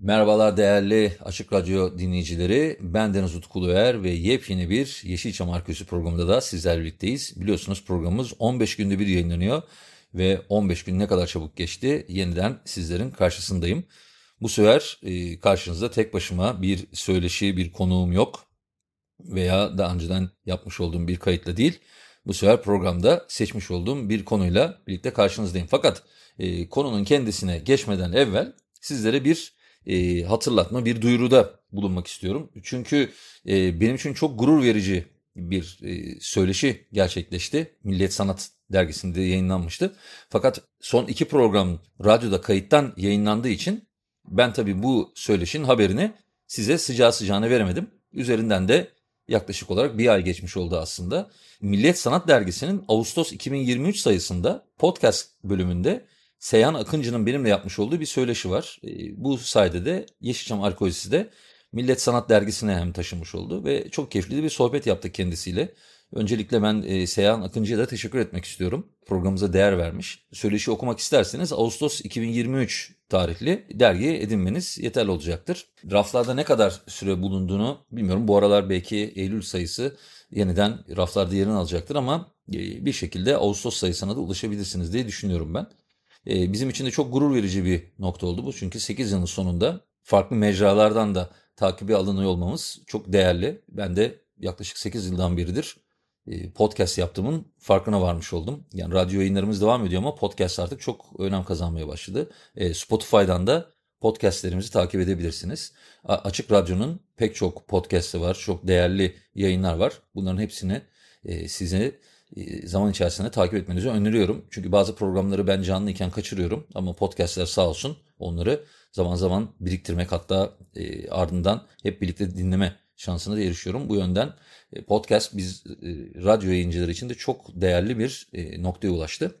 Merhabalar değerli Açık Radyo dinleyicileri. Ben Deniz Utkuluer ve yepyeni bir Yeşilçam Arkeolojisi programında da sizlerle birlikteyiz. Biliyorsunuz programımız 15 günde bir yayınlanıyor ve 15 gün ne kadar çabuk geçti yeniden sizlerin karşısındayım. Bu sefer e, karşınızda tek başıma bir söyleşi, bir konuğum yok veya daha önceden yapmış olduğum bir kayıtla değil. Bu sefer programda seçmiş olduğum bir konuyla birlikte karşınızdayım. Fakat e, konunun kendisine geçmeden evvel sizlere bir e, hatırlatma, bir duyuruda bulunmak istiyorum. Çünkü e, benim için çok gurur verici bir e, söyleşi gerçekleşti. Milliyet Sanat dergisinde yayınlanmıştı. Fakat son iki program radyoda kayıttan yayınlandığı için ben tabii bu söyleşinin haberini size sıcağı sıcağına veremedim. Üzerinden de yaklaşık olarak bir ay geçmiş oldu aslında. Milliyet Sanat Dergisi'nin Ağustos 2023 sayısında podcast bölümünde Seyhan Akıncı'nın benimle yapmış olduğu bir söyleşi var. E, bu sayede de Yeşilçam Arkeolojisi de Millet Sanat Dergisi'ne hem taşımış oldu ve çok keyifli bir sohbet yaptık kendisiyle. Öncelikle ben e, Seyhan Akıncı'ya da teşekkür etmek istiyorum. Programımıza değer vermiş. Söyleşi okumak isterseniz Ağustos 2023 tarihli dergiye edinmeniz yeterli olacaktır. Raflarda ne kadar süre bulunduğunu bilmiyorum. Bu aralar belki Eylül sayısı yeniden raflarda yerini alacaktır ama e, bir şekilde Ağustos sayısına da ulaşabilirsiniz diye düşünüyorum ben. E, bizim için de çok gurur verici bir nokta oldu bu. Çünkü 8 yılın sonunda farklı mecralardan da takibi alınıyor olmamız çok değerli. Ben de yaklaşık 8 yıldan beridir e, podcast yaptığımın farkına varmış oldum. Yani radyo yayınlarımız devam ediyor ama podcast artık çok önem kazanmaya başladı. E, Spotify'dan da podcastlerimizi takip edebilirsiniz. Açık Radyo'nun pek çok podcast'i var, çok değerli yayınlar var. Bunların hepsini e, size zaman içerisinde takip etmenizi öneriyorum. Çünkü bazı programları ben canlıyken kaçırıyorum ama podcastler sağ olsun onları zaman zaman biriktirmek hatta ardından hep birlikte dinleme şansına da erişiyorum. Bu yönden e, podcast biz e, radyo yayıncıları için de çok değerli bir e, noktaya ulaştı.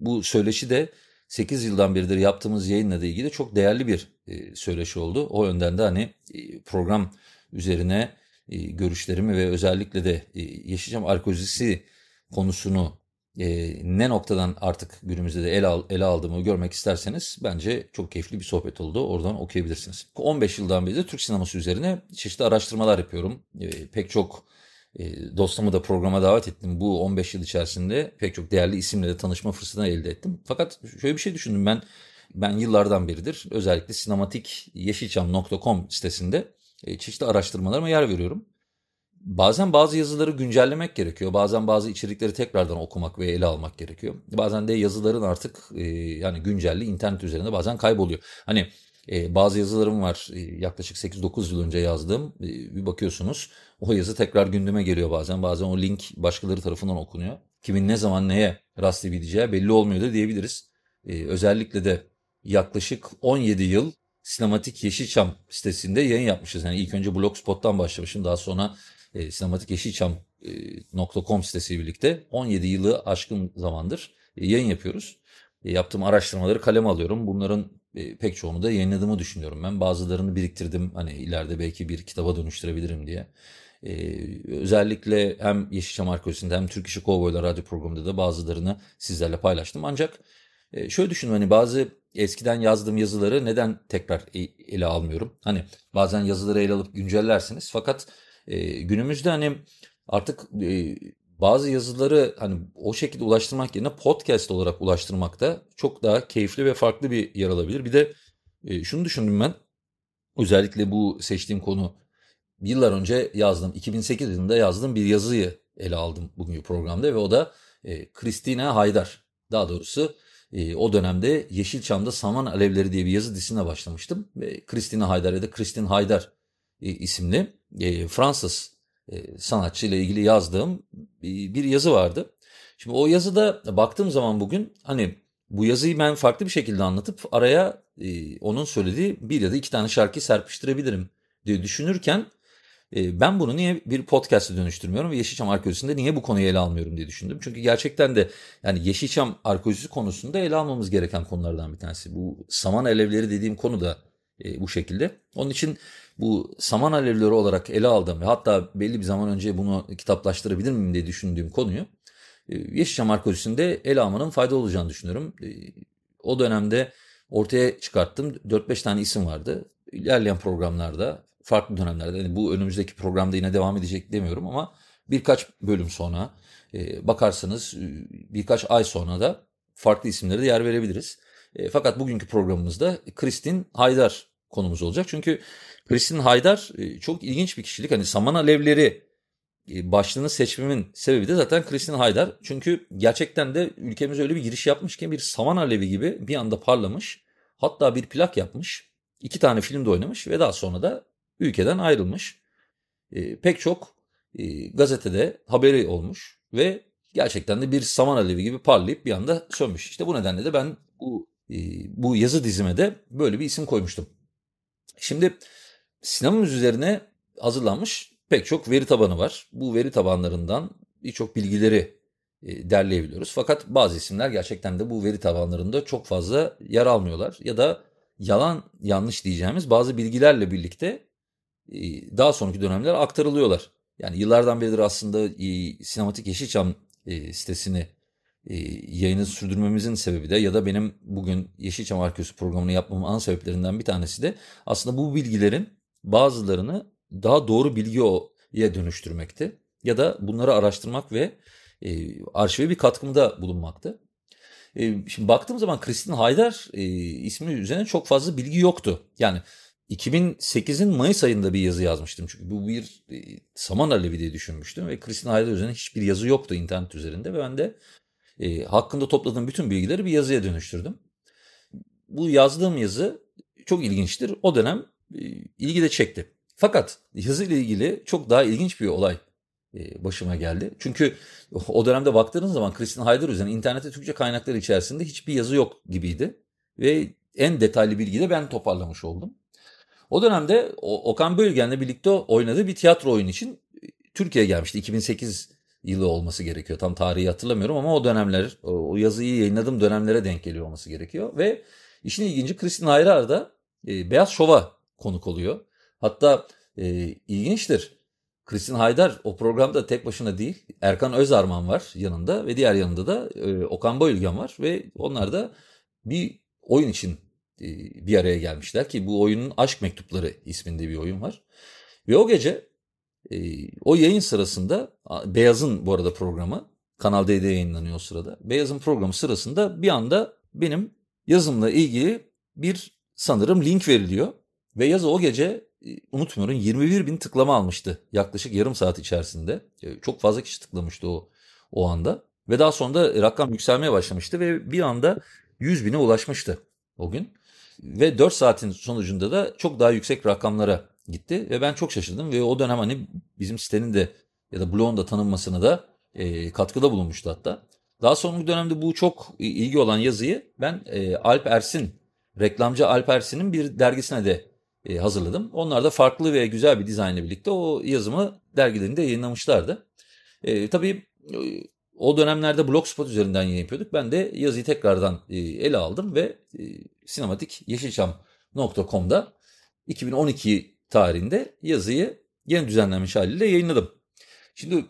Bu söyleşi de 8 yıldan beridir yaptığımız yayınla da ilgili çok değerli bir söyleşi oldu. O yönden de hani program üzerine görüşlerimi ve özellikle de Yeşilçam arkeolojisi konusunu e, ne noktadan artık günümüzde de ele, al, ele aldığımı görmek isterseniz bence çok keyifli bir sohbet oldu. Oradan okuyabilirsiniz. 15 yıldan beri de Türk sineması üzerine çeşitli araştırmalar yapıyorum. E, pek çok e, dostumu da programa davet ettim. Bu 15 yıl içerisinde pek çok değerli isimle de tanışma fırsatını elde ettim. Fakat şöyle bir şey düşündüm ben. Ben yıllardan beridir özellikle sinematikyeşilçam.com sitesinde e, çeşitli araştırmalarıma yer veriyorum bazen bazı yazıları güncellemek gerekiyor. Bazen bazı içerikleri tekrardan okumak ve ele almak gerekiyor. Bazen de yazıların artık e, yani güncelli internet üzerinde bazen kayboluyor. Hani e, bazı yazılarım var e, yaklaşık 8-9 yıl önce yazdığım. E, bir bakıyorsunuz o yazı tekrar gündeme geliyor bazen. Bazen o link başkaları tarafından okunuyor. Kimin ne zaman neye rastlayabileceği belli olmuyor da diyebiliriz. E, özellikle de yaklaşık 17 yıl Sinematik Yeşilçam sitesinde yayın yapmışız. Yani ilk önce Blogspot'tan başlamışım. Daha sonra e, sinematikyeşilçam.com e, sitesiyle birlikte 17 yılı aşkın zamandır e, yayın yapıyoruz. E, yaptığım araştırmaları kaleme alıyorum. Bunların e, pek çoğunu da yayınladığımı düşünüyorum ben. Bazılarını biriktirdim hani ileride belki bir kitaba dönüştürebilirim diye. Ee, özellikle hem Yeşilçam Arkeolojisi'nde hem Türk İşi Kovboylar radyo programında da bazılarını sizlerle paylaştım. Ancak e, şöyle düşünün hani bazı eskiden yazdığım yazıları neden tekrar e, ele almıyorum? Hani bazen yazıları ele alıp güncellersiniz fakat e, günümüzde hani artık e, bazı yazıları hani o şekilde ulaştırmak yerine podcast olarak ulaştırmak da çok daha keyifli ve farklı bir yer alabilir. Bir de e, şunu düşündüm ben özellikle bu seçtiğim konu yıllar önce yazdım 2008 yılında yazdığım bir yazıyı ele aldım bugünkü programda ve o da e, Christina Haydar daha doğrusu e, o dönemde Yeşilçam'da Saman Alevleri diye bir yazı dizisine başlamıştım ve Christina Haydar ya da Christine Haydar e, isimli e, Fransız e, sanatçı ile ilgili yazdığım bir yazı vardı. Şimdi o yazıda baktığım zaman bugün hani bu yazıyı ben farklı bir şekilde anlatıp araya e, onun söylediği bir ya da iki tane şarkı serpiştirebilirim diye düşünürken e, ben bunu niye bir podcast'a dönüştürmüyorum ve Yeşilçam arkeolojisinde niye bu konuyu ele almıyorum diye düşündüm. Çünkü gerçekten de yani Yeşilçam arkeolojisi konusunda ele almamız gereken konulardan bir tanesi. Bu saman alevleri dediğim konu da e, bu şekilde. Onun için bu saman alevleri olarak ele aldığım ve hatta belli bir zaman önce bunu kitaplaştırabilir miyim diye düşündüğüm konuyu e, Yeşilçam arkeolojisinde ele almanın fayda olacağını düşünüyorum. E, o dönemde ortaya çıkarttığım 4-5 tane isim vardı. İlerleyen programlarda, farklı dönemlerde, yani bu önümüzdeki programda yine devam edecek demiyorum ama birkaç bölüm sonra e, bakarsanız birkaç ay sonra da farklı isimlere de yer verebiliriz. Fakat bugünkü programımızda Kristin Haydar konumuz olacak. Çünkü Kristin Haydar çok ilginç bir kişilik. Hani saman alevleri e, başlığını seçmemin sebebi de zaten Kristin Haydar. Çünkü gerçekten de ülkemiz öyle bir giriş yapmış ki bir saman alevi gibi bir anda parlamış. Hatta bir plak yapmış. iki tane filmde oynamış ve daha sonra da ülkeden ayrılmış. E, pek çok e, gazetede haberi olmuş ve gerçekten de bir saman alevi gibi parlayıp bir anda sönmüş. İşte bu nedenle de ben bu, e, bu yazı dizime de böyle bir isim koymuştum. Şimdi sinemamız üzerine hazırlanmış pek çok veri tabanı var. Bu veri tabanlarından birçok bilgileri e, derleyebiliyoruz. Fakat bazı isimler gerçekten de bu veri tabanlarında çok fazla yer almıyorlar. Ya da yalan yanlış diyeceğimiz bazı bilgilerle birlikte daha sonraki dönemler aktarılıyorlar. Yani yıllardan beridir aslında e, Sinematik Yeşilçam sitesini yayını sürdürmemizin sebebi de ya da benim bugün Yeşilçam Arkeosu programını yapmamın ana sebeplerinden bir tanesi de aslında bu bilgilerin bazılarını daha doğru bilgiye dönüştürmekti. Ya da bunları araştırmak ve e, arşive bir katkımda bulunmaktı. E, şimdi baktığım zaman Kristin Haydar e, ismi üzerine çok fazla bilgi yoktu. Yani 2008'in Mayıs ayında bir yazı yazmıştım. Çünkü bu bir e, saman alevi diye düşünmüştüm. Ve Kristin Haydar üzerine hiçbir yazı yoktu internet üzerinde. Ve ben de e, hakkında topladığım bütün bilgileri bir yazıya dönüştürdüm. Bu yazdığım yazı çok ilginçtir. O dönem e, ilgi de çekti. Fakat yazı ile ilgili çok daha ilginç bir olay e, başıma geldi. Çünkü o dönemde baktığınız zaman Kristin Haydar üzerine internette Türkçe kaynaklar içerisinde hiçbir yazı yok gibiydi. Ve en detaylı bilgiyi de ben toparlamış oldum. O dönemde Okan Bölgen'le birlikte oynadığı bir tiyatro oyunu için Türkiye'ye gelmişti. 2008 yılı olması gerekiyor. Tam tarihi hatırlamıyorum ama o dönemler, o yazıyı yayınladığım dönemlere denk geliyor olması gerekiyor. Ve işin ilginci Kristin Haydar da e, Beyaz Şov'a konuk oluyor. Hatta e, ilginçtir. Kristin Haydar o programda tek başına değil. Erkan Özarman var yanında ve diğer yanında da e, Okan Bayülgen var ve onlar da bir oyun için bir araya gelmişler ki bu oyunun Aşk Mektupları isminde bir oyun var. Ve o gece e, o yayın sırasında Beyaz'ın bu arada programı Kanal D'de yayınlanıyor o sırada. Beyaz'ın programı sırasında bir anda benim yazımla ilgili bir sanırım link veriliyor. Ve yazı o gece unutmuyorum 21 bin tıklama almıştı yaklaşık yarım saat içerisinde. E, çok fazla kişi tıklamıştı o, o anda. Ve daha sonra da rakam yükselmeye başlamıştı ve bir anda 100 bine ulaşmıştı o gün. Ve 4 saatin sonucunda da çok daha yüksek rakamlara gitti. Ve ben çok şaşırdım ve o dönem hani bizim sitenin de ya da blogun da tanınmasına da e, katkıda bulunmuştu hatta. Daha sonraki dönemde bu çok ilgi olan yazıyı ben e, Alp Ersin, reklamcı Alp Ersin'in bir dergisine de e, hazırladım. Onlar da farklı ve güzel bir dizaynla birlikte o yazımı dergilerinde yayınlamışlardı. E, tabii e, o dönemlerde Blogspot üzerinden yayın yapıyorduk. Ben de yazıyı tekrardan e, ele aldım ve e, sinematik yeşilçam.com'da 2012 tarihinde yazıyı yeni düzenlenmiş haliyle yayınladım. Şimdi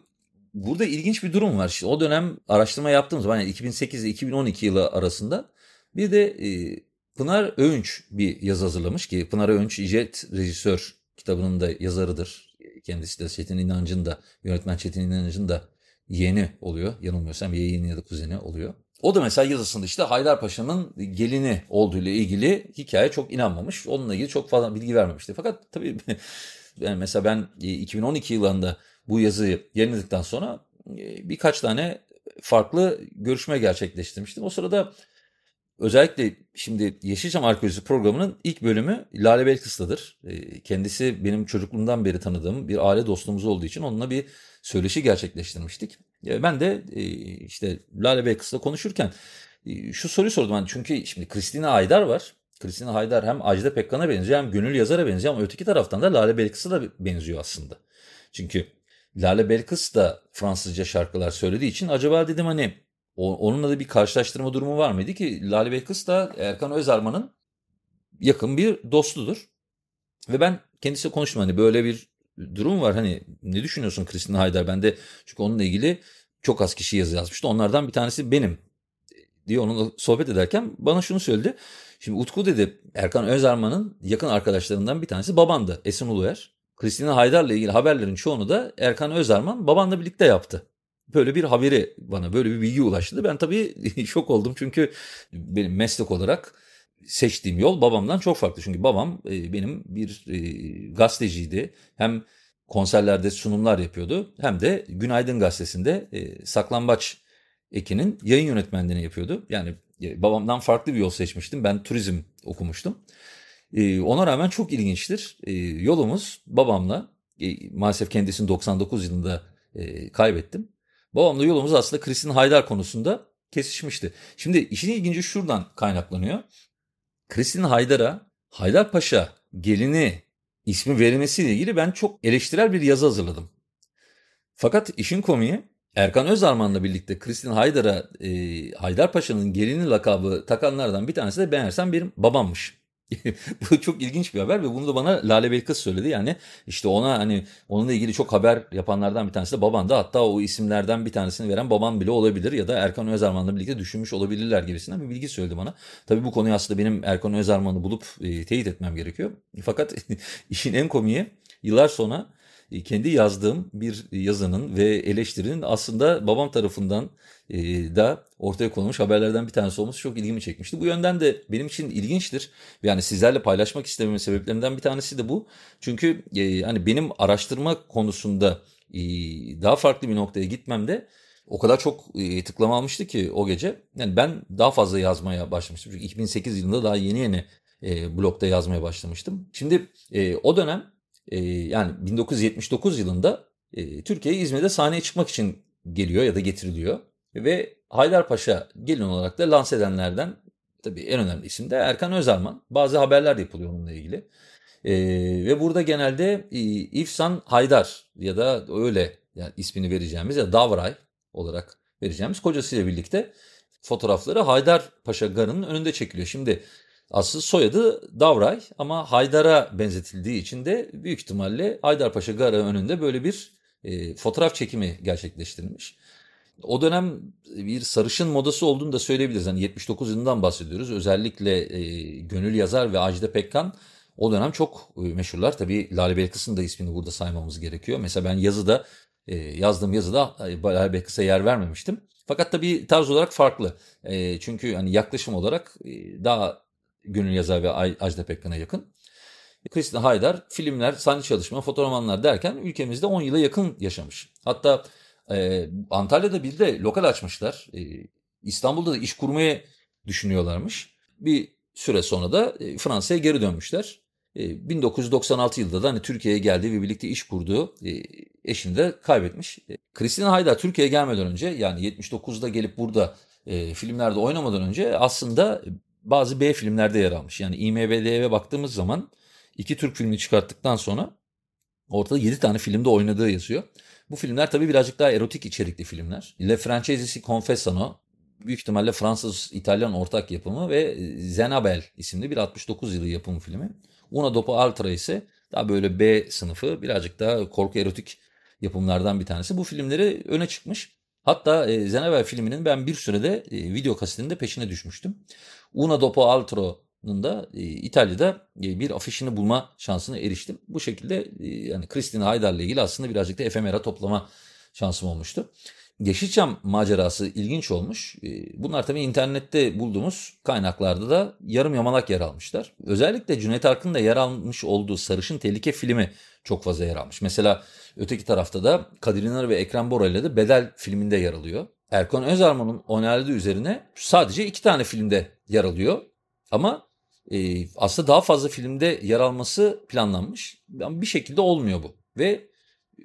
burada ilginç bir durum var. Şimdi o dönem araştırma yaptığım zaman yani 2008 ile 2012 yılı arasında bir de e, Pınar Öğünç bir yazı hazırlamış ki Pınar Öğünç İcet Rejisör kitabının da yazarıdır. Kendisi de Çetin İnancı'nın da yönetmen Çetin İnancı'nın da yeğeni oluyor. Yanılmıyorsam yeğeni ya da kuzeni oluyor. O da mesela yazısında işte Haydarpaşa'nın gelini olduğu ile ilgili hikaye çok inanmamış. Onunla ilgili çok fazla bilgi vermemişti. Fakat tabii yani mesela ben 2012 yılında bu yazıyı yayınladıktan sonra e, birkaç tane farklı görüşme gerçekleştirmiştim. O sırada Özellikle şimdi Yeşilçam Arkeolojisi programının ilk bölümü Lale Belkıs'tadır. Ee, kendisi benim çocukluğumdan beri tanıdığım bir aile dostluğumuz olduğu için onunla bir söyleşi gerçekleştirmiştik. Ben de e, işte Lale Belkıs'la konuşurken E, şu soruyu sordum ben çünkü şimdi Kristina Haydar var. Kristina Haydar hem Ajda Pekkan'a benziyor hem Gönül Yazar'a benziyor ama öteki taraftan da Lale Belkıs'a da benziyor aslında. Çünkü Lale Belkıs da Fransızca şarkılar söylediği için acaba dedim hani onunla da bir karşılaştırma durumu var mıydı ki Lale Belkıs da Erkan Özarman'ın yakın bir dostudur. Ve ben kendisiyle konuştum hani böyle bir durum var hani ne düşünüyorsun Kristina Haydar? Ben de çünkü onunla ilgili çok az kişi yazı yazmıştı. Onlardan bir tanesi benim diye onunla sohbet ederken bana şunu söyledi. Şimdi Utku dedi Erkan Özarman'ın yakın arkadaşlarından bir tanesi babandı Esin Uluer. Kristina Haydar'la ilgili haberlerin çoğunu da Erkan Özarman babanla birlikte yaptı. Böyle bir haberi bana böyle bir bilgi ulaştı. Ben tabii şok oldum çünkü benim meslek olarak seçtiğim yol babamdan çok farklı. Çünkü babam e, benim bir e, gazeteciydi. Hem konserlerde sunumlar yapıyordu hem de Günaydın Gazetesi'nde e, Saklambaç Ekin'in yayın yönetmenliğini yapıyordu. Yani babamdan farklı bir yol seçmiştim. Ben turizm okumuştum. Ona rağmen çok ilginçtir. Yolumuz babamla maalesef kendisini 99 yılında kaybettim. Babamla yolumuz aslında Kristin Haydar konusunda kesişmişti. Şimdi işin ilginci şuradan kaynaklanıyor. Kristin Haydar'a Haydarpaşa gelini ismi verilmesiyle ilgili ben çok eleştirel bir yazı hazırladım. Fakat işin komiği Erkan Özarman'la birlikte Kristin Haydar'a e, Haydarpaşa'nın gelini lakabı takanlardan bir tanesi de ben benim babammış. bu çok ilginç bir haber ve bunu da bana Lale Belkıs söyledi. Yani işte ona hani onunla ilgili çok haber yapanlardan bir tanesi de baban da hatta o isimlerden bir tanesini veren baban bile olabilir ya da Erkan Özarman'la birlikte düşünmüş olabilirler gibisinden bir bilgi söyledi bana. Tabii bu konuyu aslında benim Erkan Özarman'ı bulup e, teyit etmem gerekiyor. Fakat işin en komiği yıllar sonra kendi yazdığım bir yazının ve eleştirinin aslında babam tarafından e, da ortaya konulmuş haberlerden bir tanesi olması çok ilgimi çekmişti. Bu yönden de benim için ilginçtir. Yani sizlerle paylaşmak istememin sebeplerinden bir tanesi de bu. Çünkü e, hani benim araştırma konusunda daha farklı bir noktaya gitmemde o kadar çok tıklama almıştı ki o gece. Yani ben daha fazla yazmaya başlamıştım. Çünkü 2008 yılında daha yeni yeni blogda yazmaya başlamıştım. Şimdi o dönem e, yani 1979 yılında e, Türkiye'ye İzmir'de sahneye çıkmak için geliyor ya da getiriliyor. Ve Haydarpaşa gelin olarak da lanse edenlerden tabii en önemli isim de Erkan Özarman. Bazı haberler de yapılıyor onunla ilgili. E, ve burada genelde e, İfsan Haydar ya da öyle yani ismini vereceğimiz ya Davray olarak vereceğimiz kocasıyla birlikte fotoğrafları Haydarpaşa Garı'nın önünde çekiliyor. Şimdi Asıl soyadı Davray ama Haydar'a benzetildiği için de büyük ihtimalle Haydarpaşa Garı önünde böyle bir e, fotoğraf çekimi gerçekleştirilmiş. O dönem bir sarışın modası olduğunu da söyleyebiliriz. Yani 79 yılından bahsediyoruz. Özellikle e, Gönül Yazar ve Ajda Pekkan o dönem çok e, meşhurlar. Tabii Lale Belkıs'ın da ismini burada saymamız gerekiyor. Mesela ben yazıda e, yazdığım yazıda e, Lale Belkıs'a yer vermemiştim. Fakat tabii tarz olarak farklı. E, çünkü hani yaklaşım olarak e, daha Gönül Yazar ve Ajda Pekkan'a yakın. Kristina Haydar filmler, sahne çalışma, fotoğrafmanlar derken ülkemizde 10 yıla yakın yaşamış. Hatta e, Antalya'da bir de lokal açmışlar. E, İstanbul'da da iş kurmaya düşünüyorlarmış. Bir süre sonra da e, Fransa'ya geri dönmüşler. E, 1996 yılında da hani Türkiye'ye geldiği ve birlikte iş kurduğu e, eşini de kaybetmiş. E, Haydar Türkiye'ye gelmeden önce yani 79'da gelip burada e, filmlerde oynamadan önce aslında bazı B filmlerde yer almış. Yani IMDb'ye baktığımız zaman iki Türk filmini çıkarttıktan sonra ortada 7 tane filmde oynadığı yazıyor. Bu filmler tabii birazcık daha erotik içerikli filmler. Le Francesi Confessano büyük ihtimalle Fransız-İtalyan ortak yapımı ve Zenabel isimli bir 69 yılı yapım filmi. Una Dopo Altra ise daha böyle B sınıfı birazcık daha korku erotik yapımlardan bir tanesi. Bu filmleri öne çıkmış. Hatta e, Zenabel filminin ben bir sürede e, video kasetinin de peşine düşmüştüm. Una Dopo Altro'nun da e, İtalya'da e, bir afişini bulma şansına eriştim. Bu şekilde e, yani Christina Haydar'la ilgili aslında birazcık da efemera toplama şansım olmuştu. Yeşilçam macerası ilginç olmuş. E, bunlar tabii internette bulduğumuz kaynaklarda da yarım yamalak yer almışlar. Özellikle Cüneyt Arkın'ın da yer almış olduğu Sarışın Tehlike filmi çok fazla yer almış. Mesela öteki tarafta da Kadir İnar ve Ekrem Bora ile de Bedel filminde yer alıyor. Erkan Özarman'ın onayladığı üzerine sadece iki tane filmde yer alıyor. Ama e, aslında daha fazla filmde yer alması planlanmış. Ama bir şekilde olmuyor bu. Ve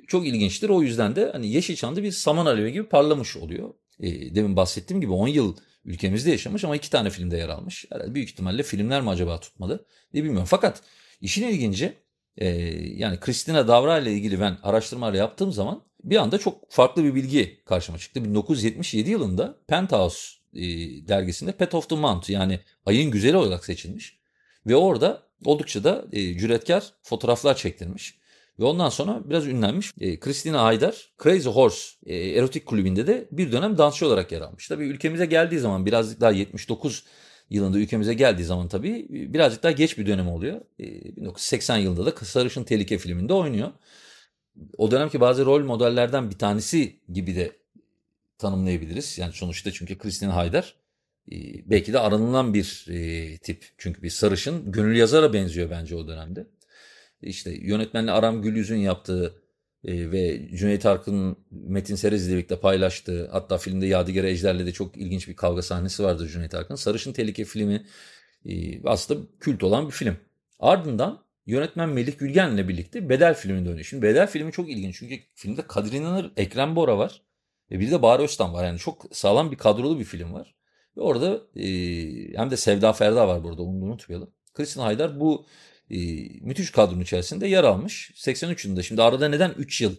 çok ilginçtir. O yüzden de hani Yeşilçam'da bir saman alevi gibi parlamış oluyor. E, demin bahsettiğim gibi 10 yıl ülkemizde yaşamış ama iki tane filmde yer almış. Herhalde büyük ihtimalle filmler mi acaba tutmalı diye bilmiyorum. Fakat işin ilginci e, yani Christina Davra ile ilgili ben araştırmalar yaptığım zaman bir anda çok farklı bir bilgi karşıma çıktı. 1977 yılında Penthouse e, dergisinde Pet of the Month yani ayın güzeli olarak seçilmiş. Ve orada oldukça da e, cüretkar fotoğraflar çektirmiş. Ve ondan sonra biraz ünlenmiş. E, Christina Haydar Crazy Horse e, erotik kulübünde de bir dönem dansçı olarak yer almış. Tabii ülkemize geldiği zaman birazcık daha 79 yılında ülkemize geldiği zaman tabii birazcık daha geç bir dönem oluyor. E, 1980 yılında da Sarışın Tehlike filminde oynuyor. O dönemki bazı rol modellerden bir tanesi gibi de tanımlayabiliriz. Yani sonuçta çünkü Christina Haydar e, belki de aranılan bir e, tip. Çünkü bir sarışın gönül yazara benziyor bence o dönemde işte yönetmenle Aram Gülyüz'ün yaptığı e, ve Cüneyt Arkın'ın Metin Serez ile birlikte paylaştığı hatta filmde Yadigar Ejder'le de çok ilginç bir kavga sahnesi vardı Cüneyt Arkın. Sarışın Tehlike filmi e, aslında kült olan bir film. Ardından yönetmen Melih Gülgen'le birlikte Bedel filminde oynuyor. Şimdi Bedel filmi çok ilginç çünkü filmde Kadir İnanır, Ekrem Bora var ve bir de Bahar Öztan var. Yani çok sağlam bir kadrolu bir film var. Ve orada e, hem de Sevda Ferda var burada onu unutmayalım. Kristin Haydar bu e, müthiş kadronun içerisinde yer almış. 83 yılında şimdi arada neden 3 yıl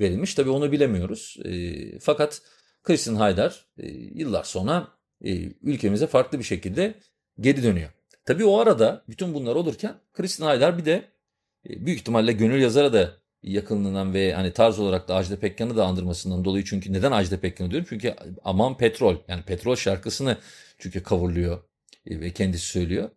verilmiş tabii onu bilemiyoruz. E, fakat Kristin Haydar e, yıllar sonra e, ülkemize farklı bir şekilde geri dönüyor. Tabii o arada bütün bunlar olurken Kristin Haydar bir de e, büyük ihtimalle gönül yazara da yakınlığından ve hani tarz olarak da Ajda Pekkan'ı da andırmasından dolayı çünkü neden Ajda Pekkan'ı diyorum? Çünkü aman petrol yani petrol şarkısını çünkü kavurluyor e, ve kendisi söylüyor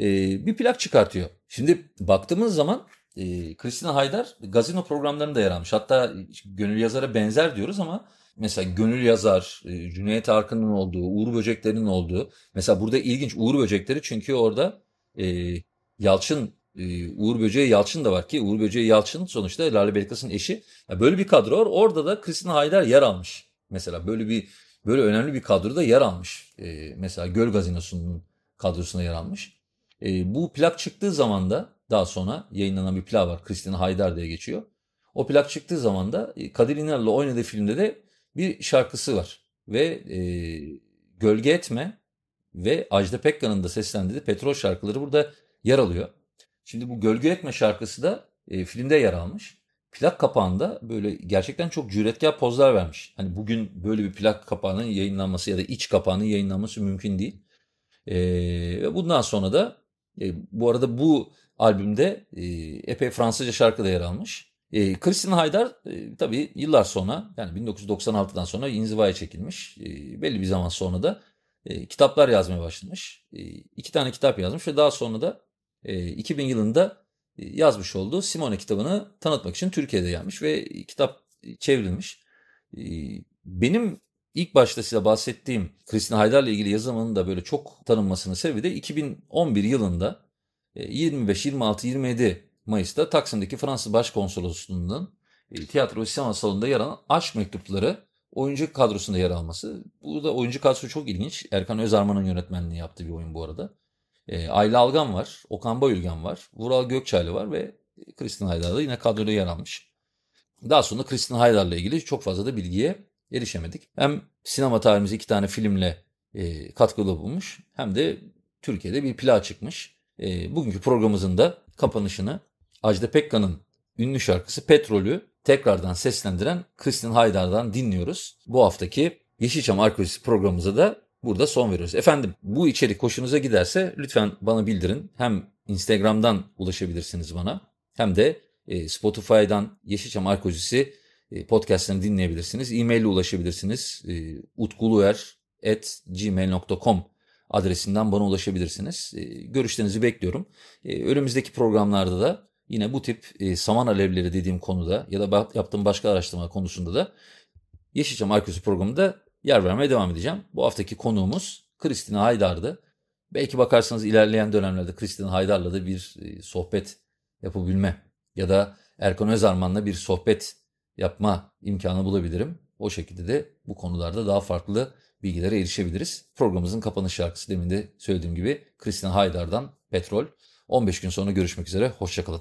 e, bir plak çıkartıyor. Şimdi baktığımız zaman e, Christina Haydar gazino programlarında yer almış. Hatta Gönül Yazar'a benzer diyoruz ama mesela Gönül Yazar, e, Cüneyt Arkın'ın olduğu, Uğur Böceklerinin olduğu. Mesela burada ilginç Uğur Böcekleri çünkü orada e, Yalçın e, Uğur Böceği Yalçın da var ki Uğur Böceği Yalçın sonuçta Lale Belkıs'ın eşi. Yani böyle bir kadro var. Orada da Christina Haydar yer almış. Mesela böyle bir böyle önemli bir kadroda yer almış. E, mesela Göl Gazinosu'nun kadrosuna yer almış. E, bu plak çıktığı zaman da daha sonra yayınlanan bir plak var. Kristina Haydar diye geçiyor. O plak çıktığı zaman da e, Kadir İnanır'la oynadığı filmde de bir şarkısı var. Ve e, Gölge Etme ve Ajda Pekkan'ın da seslendirdiği Petrol şarkıları burada yer alıyor. Şimdi bu Gölge Etme şarkısı da e, filmde yer almış. Plak kapağında böyle gerçekten çok cüretkar pozlar vermiş. Hani bugün böyle bir plak kapağının yayınlanması ya da iç kapağının yayınlanması mümkün değil. E, ve bundan sonra da e, bu arada bu albümde e, epey Fransızca şarkı da yer almış. E, Christine Haydar e, tabii yıllar sonra yani 1996'dan sonra inzivaya çekilmiş. E, belli bir zaman sonra da e, kitaplar yazmaya başlamış. E, iki tane kitap yazmış ve daha sonra da e, 2000 yılında e, yazmış olduğu Simone kitabını tanıtmak için Türkiye'de gelmiş ve kitap çevrilmiş. E, benim İlk başta size bahsettiğim Kristina Haydar'la ilgili yazımının da böyle çok tanınmasının sebebi de 2011 yılında 25, 26, 27 Mayıs'ta Taksim'deki Fransız Başkonsolosluğu'nun e, tiyatro sinema salonunda yer alan Aşk Mektupları oyuncu kadrosunda yer alması. Bu da oyuncu kadrosu çok ilginç. Erkan Özarman'ın yönetmenliği yaptığı bir oyun bu arada. E, Ayla Algan var, Okan Bayülgen var, Vural Gökçaylı var ve Kristin Haydar da yine kadroda yer almış. Daha sonra Kristin Haydar'la ilgili çok fazla da bilgiye erişemedik. Hem sinema tarihimize iki tane filmle e, katkıda bulmuş hem de Türkiye'de bir plağa çıkmış. E, bugünkü programımızın da kapanışını Ajda Pekkan'ın ünlü şarkısı Petrol'ü tekrardan seslendiren Kristin Haydar'dan dinliyoruz. Bu haftaki Yeşilçam Arkeolojisi programımıza da burada son veriyoruz. Efendim bu içerik hoşunuza giderse lütfen bana bildirin. Hem Instagram'dan ulaşabilirsiniz bana hem de e, Spotify'dan Yeşilçam Arkeolojisi podcastlerini dinleyebilirsiniz. E-mail ile ulaşabilirsiniz. E, utkuluer.gmail.com adresinden bana ulaşabilirsiniz. E, görüşlerinizi bekliyorum. Önümüzdeki programlarda da yine bu tip saman alevleri dediğim konuda ya da yaptığım başka araştırma konusunda da Yeşilçam Arkeosu programında yer vermeye devam edeceğim. Bu haftaki konuğumuz Kristina Haydar'dı. Belki bakarsanız ilerleyen dönemlerde Kristina Haydar'la da bir sohbet yapabilme ya da Erkan Özarman'la bir sohbet yapma imkanı bulabilirim. O şekilde de bu konularda daha farklı bilgilere erişebiliriz. Programımızın kapanış şarkısı demin de söylediğim gibi Christian Haydar'dan Petrol. 15 gün sonra görüşmek üzere. Hoşçakalın.